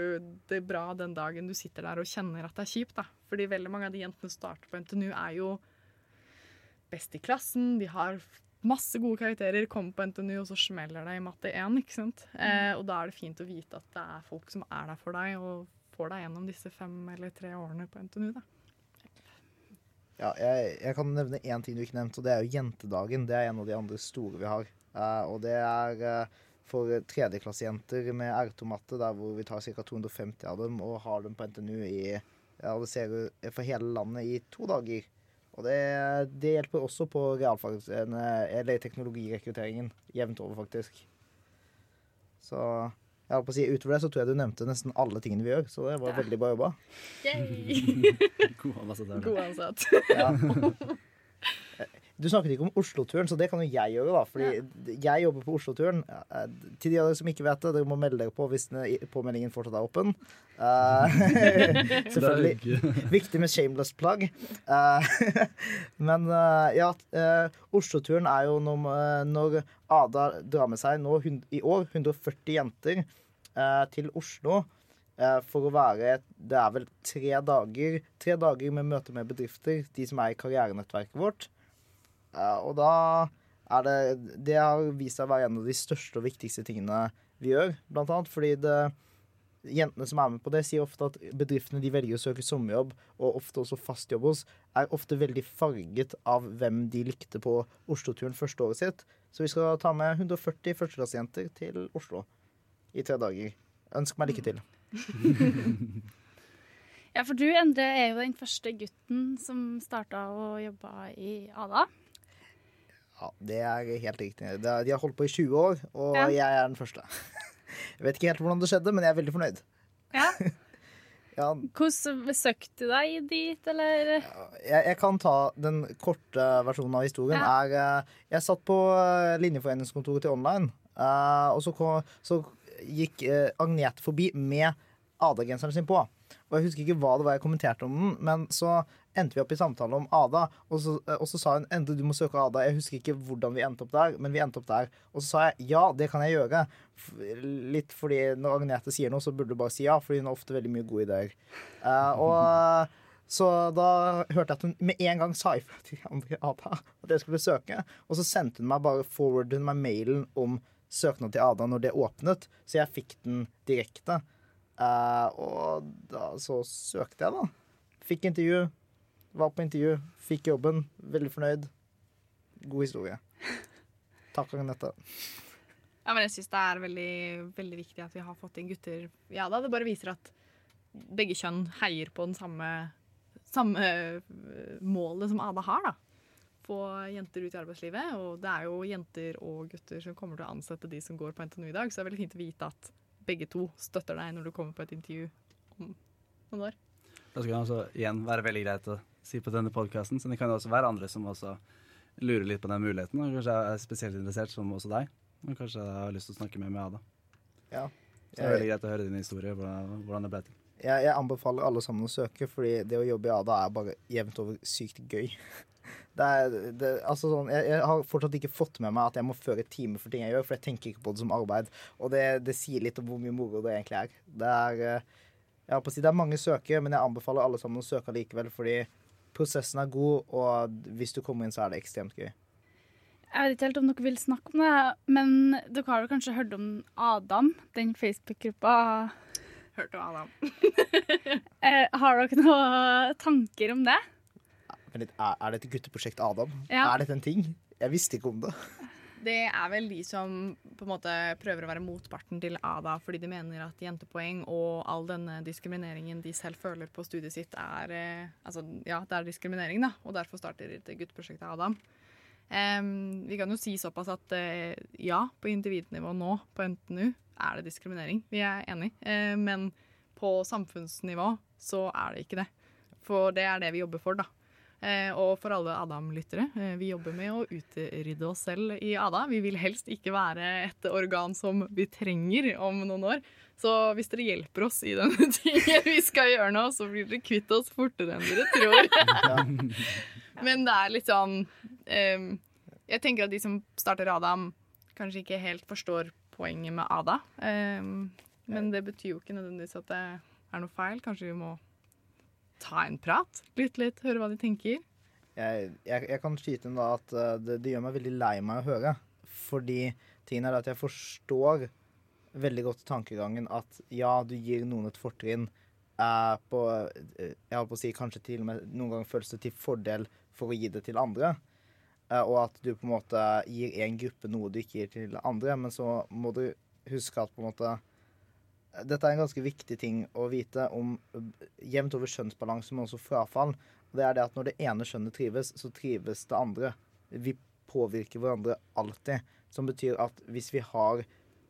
det bra den dagen du sitter der og kjenner at det er kjipt. da. Fordi veldig mange av de jentene som starter på NTNU, er jo best i klassen. De har masse gode karakterer, kommer på NTNU, og så smeller det i matte 1. ikke sant? Eh, og da er det fint å vite at det er folk som er der for deg, og får deg gjennom disse fem eller tre årene på NTNU. da. Ja, jeg, jeg kan nevne én ting du ikke nevnte, og det er jo jentedagen. Det er en av de andre store vi har. Eh, og det er eh, for tredjeklassejenter med R2-matte, der hvor vi tar ca. 250 av dem og har dem på NTNU i ja, det ser for hele landet i to dager. Og det, det hjelper også på realfags- eller teknologirekrutteringen jevnt over, faktisk. Så jeg holdt på å si, utover det så tror jeg du nevnte nesten alle tingene vi gjør, så det var Ja. veldig bra jobba. God ansatt. God ansatt. Ja. Du snakket ikke om Oslo-turen, så det kan jo jeg gjøre. da Fordi jeg jobber på Oslo-turen. Eh, Til de av dere som ikke vet det, dere må melde dere på hvis påmeldingen fortsatt er åpen. Uh, selvfølgelig. Er. Viktig med shameless plug. Uh, men uh, ja, Oslo-turen er jo når, når Ada drar med seg nå i år 140 jenter eh, til Oslo. eh, For å være Det er vel tre dager Tre dager med møte med bedrifter, de som er i karrierenettverket vårt. Og da er det Det har vist seg å være en av de største og viktigste tingene vi gjør. Blant annet fordi det jentene som er med på det, sier ofte at bedriftene de velger å søke sommerjobb, og ofte også fast jobb hos, er ofte veldig farget av hvem de likte på Oslo-turen første året sitt. Så vi skal ta med 140 førsteklassejenter til Oslo i tre dager. Ønsk meg lykke til. Ja, for du, Endre, er jo den første gutten som starta å jobbe i Ada. Ja, Det er helt riktig. De har holdt på i 20 år, og Ja. jeg er den første. Jeg vet ikke helt hvordan det skjedde, men jeg er veldig fornøyd. Ja. Ja, Hvordan besøkte du deg dit, eller? jeg, jeg kan ta den korte versjonen av historien. Er, eh, jeg satt på eh, linjeforeningskontoret til online, eh, og så, kom, så gikk Agnete forbi med Ada-genseren sin på. Og jeg husker ikke hva det var jeg kommenterte om den, men så endte vi opp i samtale om Ada, og så, og så sa hun endelig du må søke Ada. Jeg husker ikke hvordan vi endte opp der, men vi endte opp der. Og så sa jeg ja, det kan jeg gjøre. Litt fordi når Agnete sier noe, så burde du bare si ja, fordi hun har ofte veldig mye gode ideer. Uh, og så da hørte jeg at hun med en gang sa ifra til andre Ada at jeg skulle søke. Og så sendte hun meg bare forward meg mailen om søknad til Ada når det åpnet, så jeg fikk den direkte. Eh, og da så søkte jeg, da. Fikk intervju. Var på intervju. Fikk jobben. Veldig fornøyd. God historie. Takk, Agnete. Ja, men jeg syns det er veldig, veldig viktig at vi har fått inn gutter. Ja da, Det bare viser at begge kjønn heier på den samme, samme øh, målet som Ada har. da. Få jenter ut i arbeidslivet. Og det er jo jenter og gutter som kommer til å ansette de som går på NTNU i dag, så det er veldig fint å vite at begge to støtter deg når du kommer på et intervju om noen år. Det skal også igjen være veldig greit å si på denne podkasten, så det kan jo også være andre som også lurer litt på den muligheten, og kanskje er spesielt interessert, som også deg. Og kanskje har lyst til å snakke mer med Ada. Ja. Så det er veldig greit å høre din historie, hvordan, hvordan det ble til. Jeg, jeg anbefaler alle sammen å søke, fordi det å jobbe i ADA er bare jevnt over sykt gøy. Det er, det, altså sånn, jeg, jeg har fortsatt ikke fått med meg at jeg må føre time for ting jeg gjør, for jeg tenker ikke på det som arbeid. Og det, det sier litt om hvor mye moro det egentlig er. Det er, eh, jeg holdt på å si, det er mange søkere, men jeg anbefaler alle sammen å søke likevel, fordi prosessen er god, og hvis du kommer inn, så er det ekstremt gøy. Jeg vet ikke helt om dere vil snakke om det, men dere har vel kanskje hørt om Adam, den Facebook-gruppa. Hørte om Adam? Eh, har dere noen tanker om det? Men er, er dette gutteprosjekt Adam? Ja. Er dette en ting? Jeg visste ikke om det. Det er vel de som på en måte prøver å være motparten til ADA, fordi de mener at jentepoeng og all denne diskrimineringen de selv føler på studiet sitt, er eh, altså, ja, det er diskriminering, da, og derfor starter dette gutteprosjektet Adam. Um, vi kan jo si såpass at uh, ja, på individnivå nå på NTNU er det diskriminering. Vi er enig, Uh, men på samfunnsnivå så er det ikke det. For det er det vi jobber for, da. Eh, og for alle Adam-lyttere, eh, vi jobber med å utrydde oss selv i Ada. Vi vil helst ikke være et organ som vi trenger om noen år. Så hvis dere hjelper oss i denne tingen vi skal gjøre nå, så blir dere kvitt oss fortere enn dere tror. Men det er litt sånn eh, Jeg tenker at de som starter Adam, kanskje ikke helt forstår poenget med Ada. Eh, men det betyr jo ikke nødvendigvis at det er noe feil. Kanskje vi må ta en prat. Lytte litt, høre hva de tenker. jeg, jeg, jeg kan skyte inn da at eh, det, det gjør meg veldig lei meg å høre. Fordi tingen er at jeg forstår veldig godt tankegangen at ja, du gir noen et fortrinn eh, på eh, Jeg holdt på å si kanskje til og med noen ganger føles det til fordel for å gi det til andre. Eh, og at du på en måte gir en gruppe noe du ikke gir til andre. Men så må du huske at på en måte dette er en ganske viktig ting å vite om eh, jevnt over kjønnsbalanse, men også frafall. Det er det at når det ene kjønnet trives, så trives det andre. Vi påvirker hverandre alltid. Som betyr at hvis vi har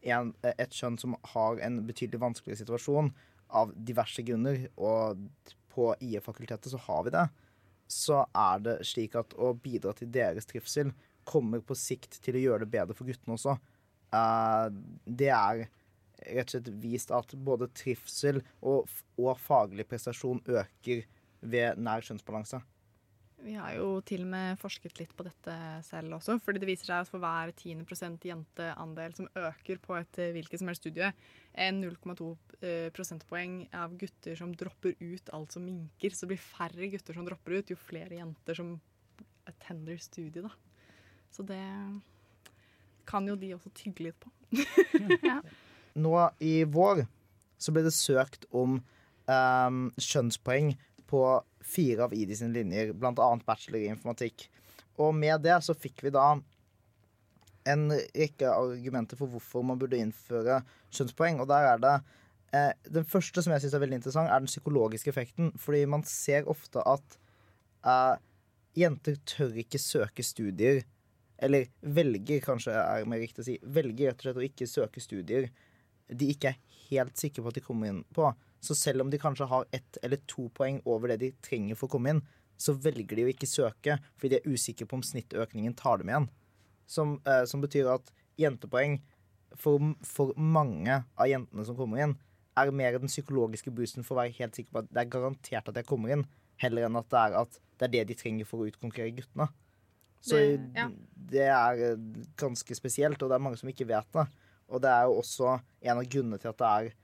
en, eh, et kjønn som har en betydelig vanskeligere situasjon av diverse grunner, og på IE-fakultetet så har vi det, så er det slik at å bidra til deres trivsel kommer på sikt til å gjøre det bedre for guttene også. Eh, det er rett og slett vist at både trivsel og, og faglig prestasjon øker ved nær kjønnsbalanse. Vi har jo til og med forsket litt på dette selv også, fordi det viser seg at for hver 10% jenteandel som øker på et eh, hvilket som helst studie, er 0,2 eh, prosentpoeng av gutter som dropper ut, altså minker. Så det blir færre gutter som dropper ut, jo flere jenter som attender studiet, da. Så det kan jo de også tygge litt på. Nå i vår så ble det søkt om um, kjønnspoeng på fire av ID sine linjer, bl.a. bachelor i informatikk. Og med det så fikk vi da en rekke argumenter for hvorfor man burde innføre kjønnspoeng. Og der er det eh, Den første som jeg syns er veldig interessant, er den psykologiske effekten. Fordi man ser ofte at eh, jenter tør ikke søke studier. Eller velger, kanskje er mer riktig å si. Velger rett og slett å ikke søke studier de ikke er helt sikre på at de kommer inn på. Så selv om de kanskje har ett eller to poeng over det de trenger for å komme inn, så velger de å ikke søke fordi de er usikre på om snittøkningen tar dem igjen. Som, eh, som betyr at jentepoeng for, for mange av jentene som kommer inn, er mer den psykologiske boosten for å være helt sikker på at det er garantert at jeg kommer inn, heller enn at det er, at det, er det de trenger for å utkonkurrere guttene. Så Det- ja. det er eh, ganske spesielt, og det er mange som ikke vet det. Og det er jo også en av grunnene til at det er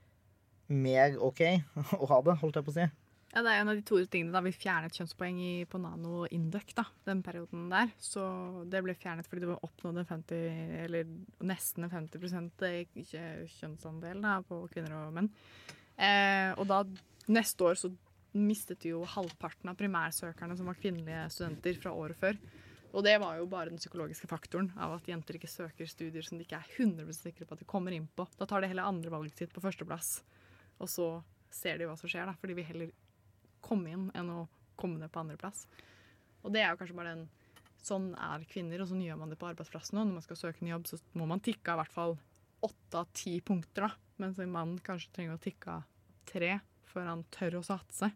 mer OK å ha det, holdt jeg på å si. Ja, Det er en av de to tingene da vi fjernet kjønnspoeng i, på Nano Induc, da, den perioden der. Så det ble fjernet fordi det var oppnådd 50, eller nesten 50 ikke kjønnsandel da, på kvinner og menn. Eh, og da, neste år, så mistet vi jo halvparten av primærsøkerne som var kvinnelige studenter fra året før. Og det var jo bare den psykologiske faktoren av at jenter ikke søker studier som de ikke er 100 sikre på at de kommer inn på. Da tar de heller andre valget sitt på førsteplass, og så ser de hva som skjer, da, fordi vil heller komme inn enn å komme ned på andreplass. Og det er jo kanskje bare den Sånn er kvinner, og sånn gjør man det på arbeidsplassen òg. Når man skal søke en jobb, så må man tikke av i hvert fall åtte av ti punkter, da. Mens en mann kanskje trenger å tikke av tre før han tør å satse.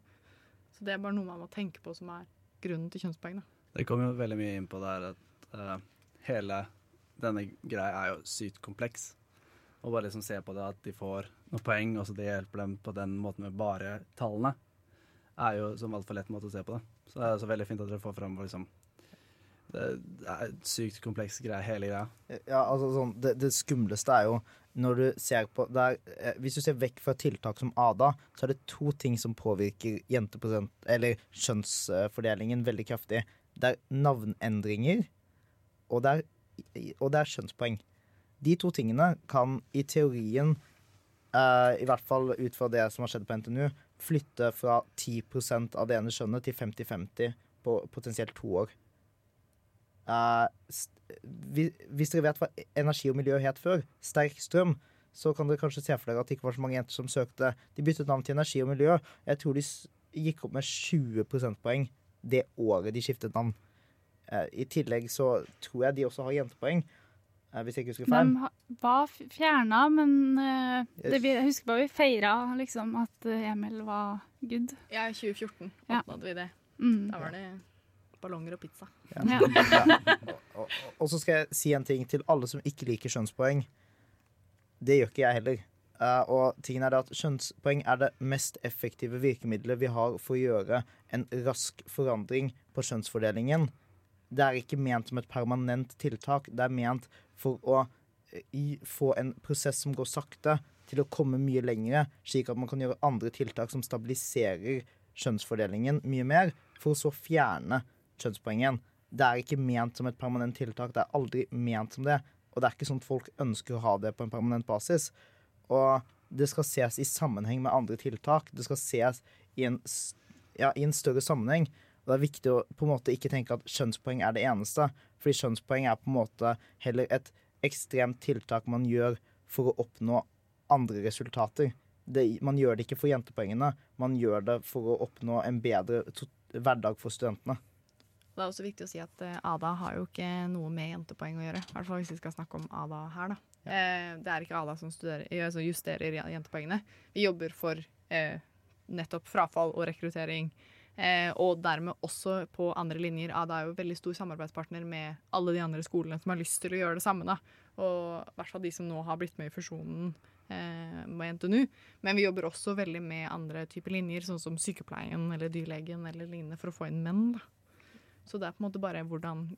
Så det er bare noe man må tenke på som er grunnen til kjønnspoeng, da. Det kom jo veldig mye inn på der at uh, hele denne greia er jo sykt kompleks. Og bare liksom se på det at de får noen poeng, og så det hjelper dem på den måten med bare tallene, er jo som altfor lett måte å se på det. Så det er også veldig fint at dere får fram liksom Det er et sykt kompleks greie, hele greia. Ja, altså sånn, det, det skumleste er jo når du ser på det er, eh, Hvis du ser vekk fra tiltak som ADA, så er det to ting som påvirker jenteprosent, eller kjønnsfordelingen veldig kraftig. Det er navnendringer, og det er, og det er skjønnspoeng. De to tingene kan i teorien, eh, i hvert fall ut fra det som har skjedd på NTNU, flytte fra 10% av det ene skjønnet til 50-50 på potensielt to år. Eh, hvis dere vet hva energi og miljø het før, sterk strøm, så kan dere kanskje se for dere at det ikke var så mange jenter som søkte. De byttet navn til energi og miljø. Jeg tror de gikk opp med 20 prosentpoeng det året de skiftet navn. Uh, I tillegg så tror jeg de også har jentepoeng, eh, hvis jeg ikke husker feil. De var fjerna, men uh, det, jeg husker bare vi feira liksom at Emil var good. Ja, i 2014 Ja. oppnådde vi det. Mm. Da var det ballonger og pizza. Ja. Og, og, og så skal jeg si en ting til alle som ikke liker skjønnspoeng. Det gjør ikke jeg heller. Eh, og tingen er at Kjønnspoeng er det mest effektive virkemidlet vi har for å gjøre en rask forandring på kjønnsfordelingen. Det er ikke ment som et permanent tiltak. Det er ment for å eh, i, få en prosess som går sakte, til å komme mye lengre, slik at man kan gjøre andre tiltak som stabiliserer kjønnsfordelingen mye mer, for å så fjerne kjønnspoengen. Det er ikke ment som et permanent tiltak. Det er aldri ment som det. Og det er ikke sånn at folk ønsker å ha det på en permanent basis. Og det skal ses i sammenheng med andre tiltak. Det skal ses i en, ja, i en større sammenheng. Og det er viktig å på en måte ikke tenke at kjønnspoeng er det eneste. Fordi kjønnspoeng er på en måte heller et ekstremt tiltak man gjør for å oppnå andre resultater. Det, man gjør det ikke for jentepoengene, man gjør det for å oppnå en bedre hverdag for studentene. Det er også viktig å si at eh, ADA har jo ikke noe med jentepoeng å gjøre. I hvert fall hvis vi skal snakke om ADA her, da. Eh, det er ikke ADA som studerer, eh, justerer jentepoengene. Vi jobber for eh, nettopp frafall og rekruttering. Eh, og dermed også på andre linjer. ADA er jo veldig stor samarbeidspartner med alle de andre skolene som har lyst til å gjøre det samme. da. Og i hvert fall de som nå har blitt med i fusjonen eh, med NTNU. Men vi jobber også veldig med andre typer linjer, sånn som sykepleien eller dyrlegen eller lignende, for å få inn menn. da. Så det er på en måte bare hvordan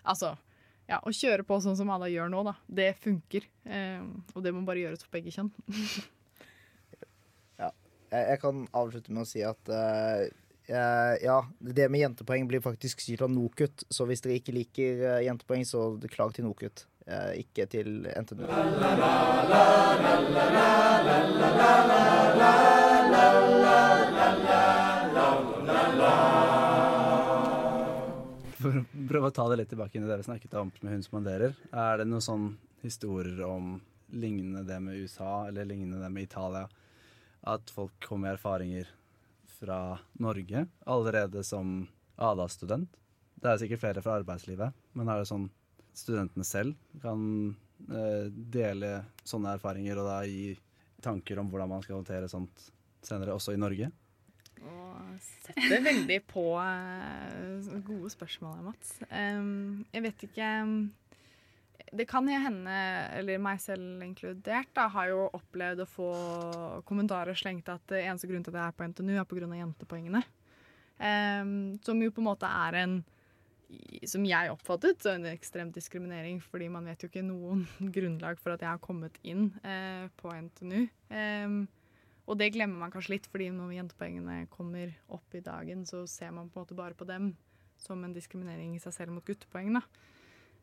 Altså, ja, å kjøre på sånn som alle gjør nå, da. Det funker. Eh, og det må bare gjøres for begge kjønn. Jeg, jeg kan avslutte med å si at eh, eh, ja, det med jentepoeng blir faktisk styrt av NOKUT. Så hvis dere ikke liker eh, jentepoeng, så klag til NOKUT. eh, ikke til NTNU. For prøve å ta det litt tilbake inn i det vi snakket om med hun som manderer. Er det noen sånn historier om lignende det med USA, eller lignende det med Italia? At folk kommer med erfaringer fra Norge allerede som ADA-student? Det er sikkert flere fra arbeidslivet, men er det sånn studentene selv kan eh, dele sånne erfaringer og da gi tanker om hvordan man skal håndtere sånt senere, også i Norge? Og setter veldig på eh, gode spørsmål her, Mats. Um, jeg vet ikke det kan jo hende, eller meg selv inkludert, da, har jo opplevd å få kommentarer slengt at eneste grunnen til at jeg er på NTNU, er pga. jentepoengene. Um, som jo på en måte er en som jeg oppfattet, så en ekstrem diskriminering, fordi man vet jo ikke noen grunnlag for at jeg har kommet inn eh, på NTNU. Em, og det glemmer man kanskje litt, fordi når jentepoengene kommer opp i dagen, så ser man på en måte bare på dem som en diskriminering i seg selv mot guttepoeng. Da.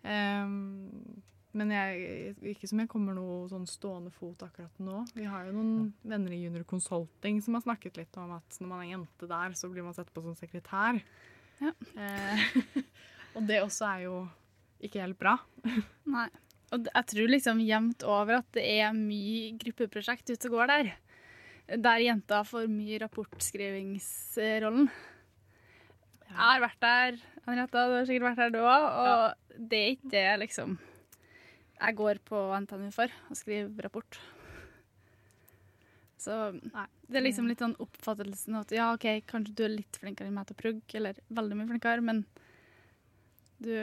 Um, men jeg, ikke som jeg kommer noe sånn stående fot akkurat nå. Vi har jo noen venner i Junior Consulting som har snakket litt om at når man er jente der, så blir man sett på som sekretær. Ja. Eh, og det også er jo ikke helt bra. Nei. Og jeg tror liksom jevnt over at det er mye gruppeprosjekt ute og går der. Der jenter får mye rapportskrivingsrollen. Jeg har vært der, Henrietta, du har sikkert vært der du òg, og det er ikke det liksom jeg går på NTNU for, å skrive rapport. Så Nei. det er liksom litt sånn oppfattelsen av at ja, OK, kanskje du er litt flinkere enn meg til å prugge, eller veldig mye flinkere, men du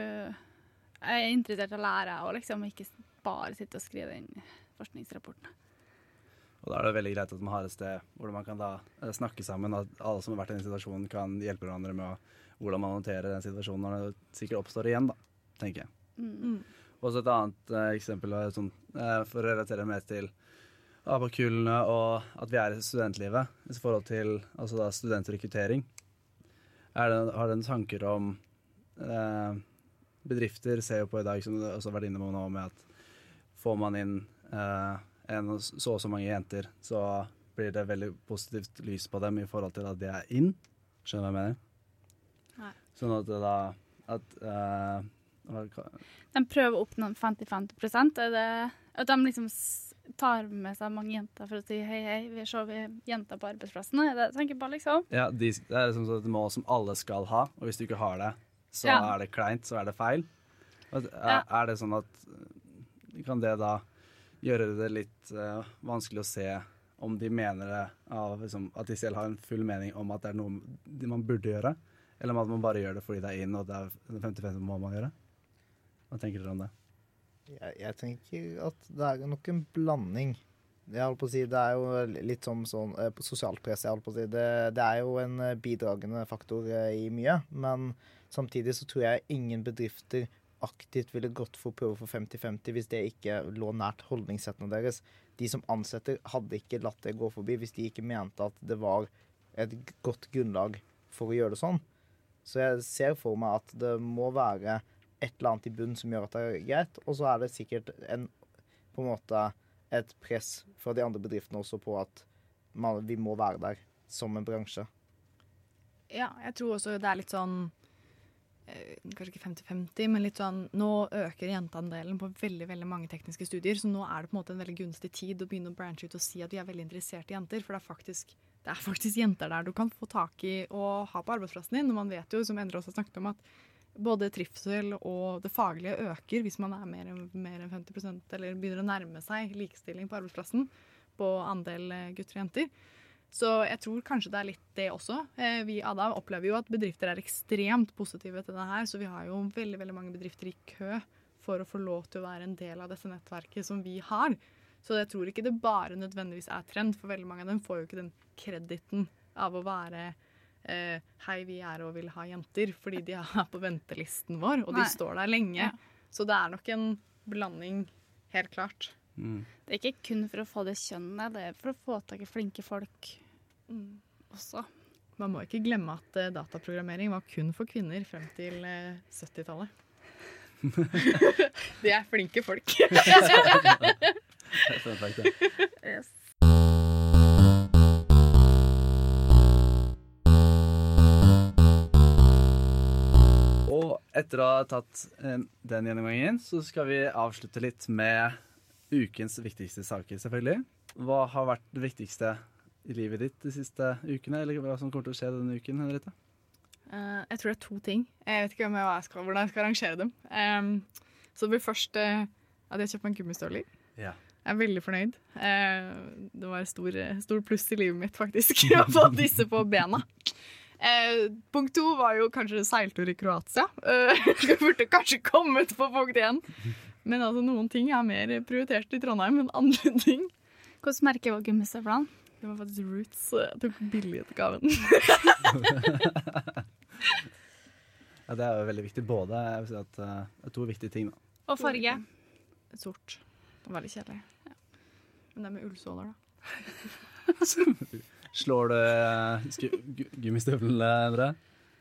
jeg er interessert i å lære og liksom ikke bare sitte og skrive den forskningsrapporten. Og da er det veldig greit at man har et sted hvor man kan da eh, snakke sammen, at alle som har vært i den situasjonen kan hjelpe hverandre med å, hvordan man håndterer den situasjonen når det sikkert oppstår igjen, da, tenker jeg. Mm. Og så et annet eh, eksempel sånn, eh, for å relatere mer til ABA-kullene og at vi er i studentlivet i forhold til altså da studentrekruttering. Er det, har dere tanker om eh, Bedrifter ser jo på i dag, som du også har vært inne på nå, med at får man inn eh, en så og så mange jenter, så blir det veldig positivt lys på dem i forhold til at de er inn. Skjønner du hva jeg mener? Nei. Sånn at det da at, uh, De prøver å oppnå 50-50 Er det at de liksom tar med seg mange jenter for å si hei, hei, vi ser vi er jenter på arbeidsplassen? Er det jeg tenker på, liksom? Ja, de, det er liksom et mål som alle skal ha, og hvis du ikke har det, så Ja. er det kleint, så er det feil. Er, Ja. er det sånn at Kan det da gjøre det litt uh, vanskelig å se om de mener det av liksom, At de selv har en full mening om at det er noe man burde gjøre? Eller om at man bare gjør det fordi det er inn, og det er 50-50 må man gjøre? Hva tenker dere om det? Jeg, jeg tenker at det er nok en blanding. Jeg holdt på å si, Det er jo litt som sånn eh, sosialt press. jeg holdt på å si. Det, det er jo en eh, bidragende faktor eh, i mye. Men samtidig så tror jeg ingen bedrifter aktivt ville gått for å prøve for 50-50 hvis det ikke lå nært holdningssettene deres. De som ansetter, hadde ikke latt det gå forbi hvis de ikke mente at det var et godt grunnlag for å gjøre det sånn. Så jeg ser for meg at det må være et eller annet i bunnen som gjør at det er greit. Og så er det sikkert en, på en måte et press fra de andre bedriftene også på at man, vi må være der som en bransje. Ja, jeg tror også det er litt sånn Kanskje ikke 50-50, men litt sånn Nå øker jenteandelen på veldig veldig mange tekniske studier, så nå er det på en måte en veldig gunstig tid å begynne å branche ut og si at vi er veldig interessert i jenter. For det er faktisk, det er faktisk jenter der du kan få tak i og ha på arbeidsplassen din. Og man vet jo, som Endre også har snakket om, at både trivsel og det faglige øker hvis man er mer mer enn 50 eller begynner å nærme seg likestilling på arbeidsplassen på andel eh, gutter og jenter. Så jeg tror kanskje det er litt det også. Eh, Vi Ada opplever jo at bedrifter er ekstremt positive til det her, så vi har jo veldig veldig mange bedrifter i kø for å få lov til å være en del av dette nettverket som vi har. Så jeg tror ikke det bare nødvendigvis er trend, for veldig mange av dem får jo ikke den krediten av å være eh, Hei, vi er og vil ha jenter, fordi de er på ventelisten vår, og Nei. de står der lenge. Ja. Så det er nok en blanding, helt klart. Mm. Det er ikke kun for å få det kjønnet, det er for å få tak i flinke folk også. Man må ikke glemme at eh, dataprogrammering var kun for kvinner frem til eh, 70-tallet. De er flinke folk. yes. Og etter å ha tatt eh, den gjennomgangen, så skal vi avslutte litt med ukens viktigste saker, selvfølgelig. Hva har vært det viktigste i livet ditt de siste ukene, eller hva som kommer til å skje denne uken, Henriette? Uh, jeg tror det er to ting. Jeg vet ikke om jeg, skal, hvordan jeg skal arrangere dem. Um, så det blir først uh, at jeg kjøper meg gummistøvler. Ja. Jeg er veldig fornøyd. Uh, det var et stor, stor pluss i livet mitt, faktisk, å få disse på bena. Eh, punkt to var jo kanskje seiltur i Kroatia. Eh, jeg burde kanskje kommet på punkt én. Men altså, noen ting er mer prioritert i Trondheim enn andre ting. Hvordan merker jeg gummistøvlene? Det var faktisk Roots. Jeg tok billigutgaven. Ja, det er jo veldig viktig. Både jeg vil si at uh, det to viktige ting. da. Og farge. Sort. Det var veldig kjedelig. Men det er med ullsåler, da. Slår du uh, gummistøvlene, Endre?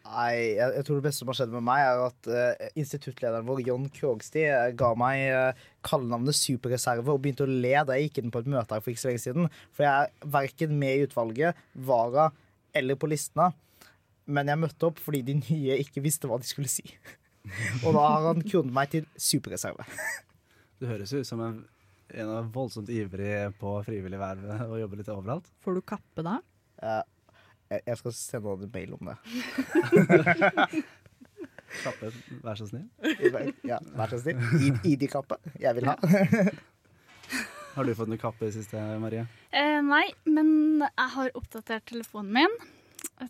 Nei, jeg, jeg tror det beste som har skjedd med meg, er at uh, instituttlederen vår, John Krogsti, eh, ga meg uh, kallenavnet Superreserve og begynte å le da jeg gikk inn på et møte her for ikke så lenge siden. For jeg er verken med i utvalget, vara eller på listene. Men jeg møtte opp fordi de nye ikke visste hva de skulle si. og da har han kronet meg til superreserve. Du høres ut som en, en voldsomt ivrig på frivillig verv og jobber litt overalt. Får du kappe da? Eh, jeg, jeg skal sende han en mail om det. Kappe, vær så snill. Ja, vær så snill. I- ID-kappe. Jeg vil ha. Har du fått noe kappe i det siste, Marie? Eh, nei, men jeg har oppdatert telefonen min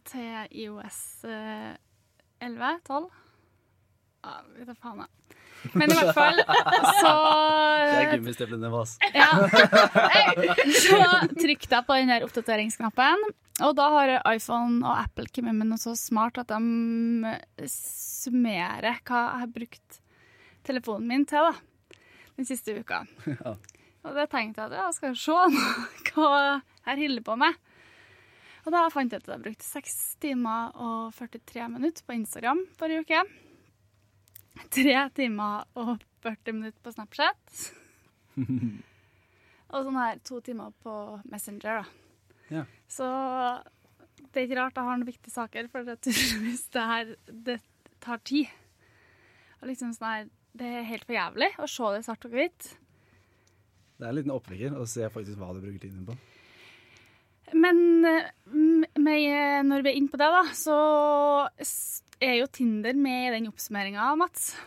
til IOS eh, 11? 12? Ja, vet da faen, jeg. Men i hvert fall så Det er gummistøvlene våre. Ja. Så trykte jeg på den der oppdateringsknappen, og da har iPhone og Apple kommet med noe så smart at de summerer hva jeg har brukt telefonen min til da, den siste uka. Ja. Og det tenkte jeg at ja, skal jeg se hva jeg holder på med. Og da fant jeg ut at jeg brukte 6 timer og 43 minutter på Instagram forrige uke. 3 timer og 40 minutter på Snapchat. Og sånn her to timer på Messenger, da. Ja. Så det er ikke rart jeg har noen viktige saker, for det tydeligvis det her det tar tid. Og liksom sånn her Det er helt for jævlig å se det svart og hvitt. Det er en liten oppvekker å se faktisk hva du bruker tiden på. Men eh, med, når vi er inne på det, da, så er jo Tinder med i den oppsummeringa, Mats.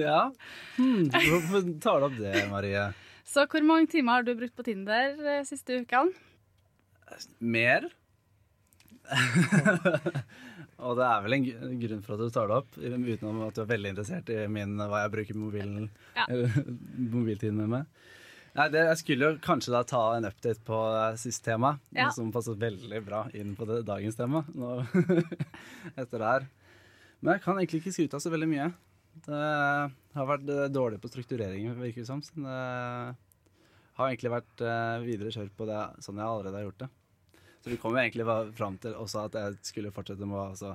Ja, hmm, hvorfor tar du opp det, Marie? Så hvor mange timer har du brukt på Tinder de siste ukene? Mer? Og det er vel en grunn for at du tar det opp, utenom at du er veldig interessert i min, hva jeg bruker mobilen, Ja. mobiltiden med. Nei, det, jeg skulle jo kanskje da ta en update på eh, sist tema, Ja. som passet veldig bra inn på det, dagens tema nå, etter det her. Men jeg kan egentlig ikke skryte av så veldig mye. Det har vært eh, dårlig på strukturering, virker det som. Så det har egentlig vært eh, videre kjør på det sånn jeg allerede har gjort det. Så vi kom jo egentlig fram til også at jeg skulle fortsette med å altså,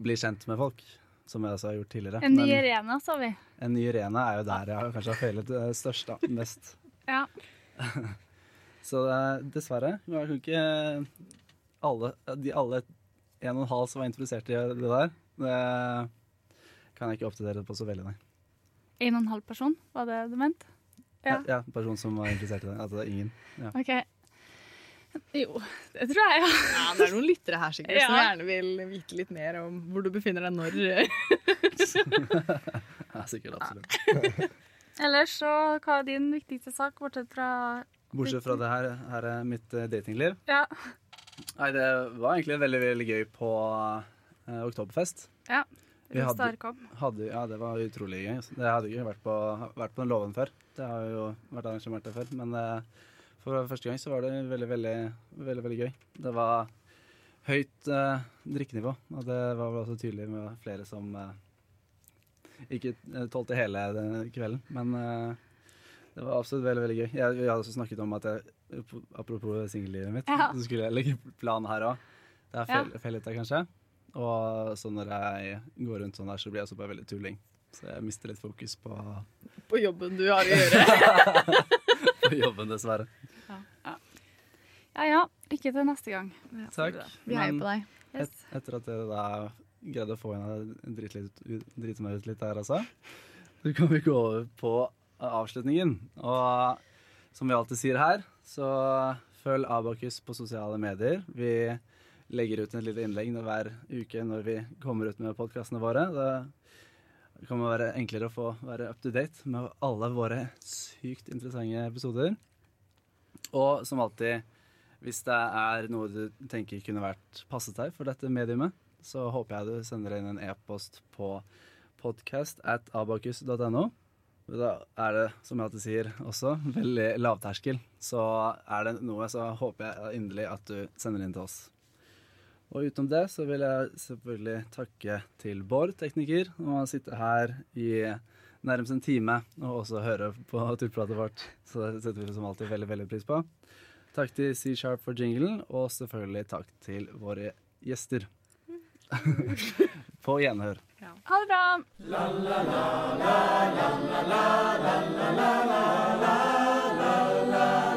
bli kjent med folk. Som jeg også har gjort tidligere. En ny Men arena, sa vi. en ny arena er jo der jeg kanskje har feilet eh, størst, da. Mest. Ja. Så eh, dessverre. Jeg kan ikke alle, de alle en og en halv som var interessert i det der, det kan jeg ikke oppdatere på så veldig, nei. En og en halv person, var det du mente? Ja. Ja, person som var interessert i det. Altså er ingen. Ja. Okay. Jo, det tror jeg, ja. Ja, det er noen lyttere her sikkert som gjerne vil vite litt mer om hvor du befinner deg når. ja, sikkert absolutt. Ellers så, hva er din viktigste sak, bortsett fra Bortsett fra det her, her er mitt eh, datingliv. Ja. Nei, det var egentlig veldig, veldig gøy på eh, Oktoberfest. ja. Vi hadde-. Hadde, ja, det var utrolig gøy. Det hadde ikke vært på, vært på låven før. Det har jo vært arrangement der før. Men eh, for første gang så var det veldig, veldig, veldig, veldig gøy. Det var høyt eh, drikkenivå, og det var vel også tydelig med flere som eh, ikke eh, tålte hele kvelden. Men eh, det var absolutt veldig, veldig gøy. Jeg, jeg hadde også snakket om at jeg, apropos singellivet mitt, Ja. så skulle jeg legge plan her òg. Det er Ja. fel, fellete, kanskje. Og så når jeg går rundt sånn der, så blir jeg også bare veldig tulling. Så jeg mister litt fokus på, På jobben du har å gjøre. på jobben, dessverre. Ja ja, lykke til neste gang. Takk. Vi heier på deg. Yes. et, etter at det da greide å få henne drite meg ut litt her, altså, så kan vi gå over på avslutningen. Og som vi alltid sier her, så følg Abakus på sosiale medier. Vi legger ut et lite innlegg hver uke når vi kommer ut med podkastene våre. Det kan være enklere å få være up to date med alle våre sykt interessante episoder. Og som alltid, hvis det er noe du tenker kunne vært passet deg for dette mediumet, så håper jeg du sender inn en e-post på podcast at abakus.no. Da er det, som jeg alltid sier, også veldig lavterskel. Så er det noe, så håper jeg inderlig at du sender inn til oss. Og utenom det så vil jeg selvfølgelig takke til Bård, tekniker, om han sitter her i nærmest en time og også høre på turpratet vårt. Så det setter vi som alltid veldig, veldig pris på. Takk til C-Sharp for jinglen, og selvfølgelig takk til våre gjester. På gjenhør. Ja. Ha det bra. La, la, la, la, la, la, la, la, la, la, la, la.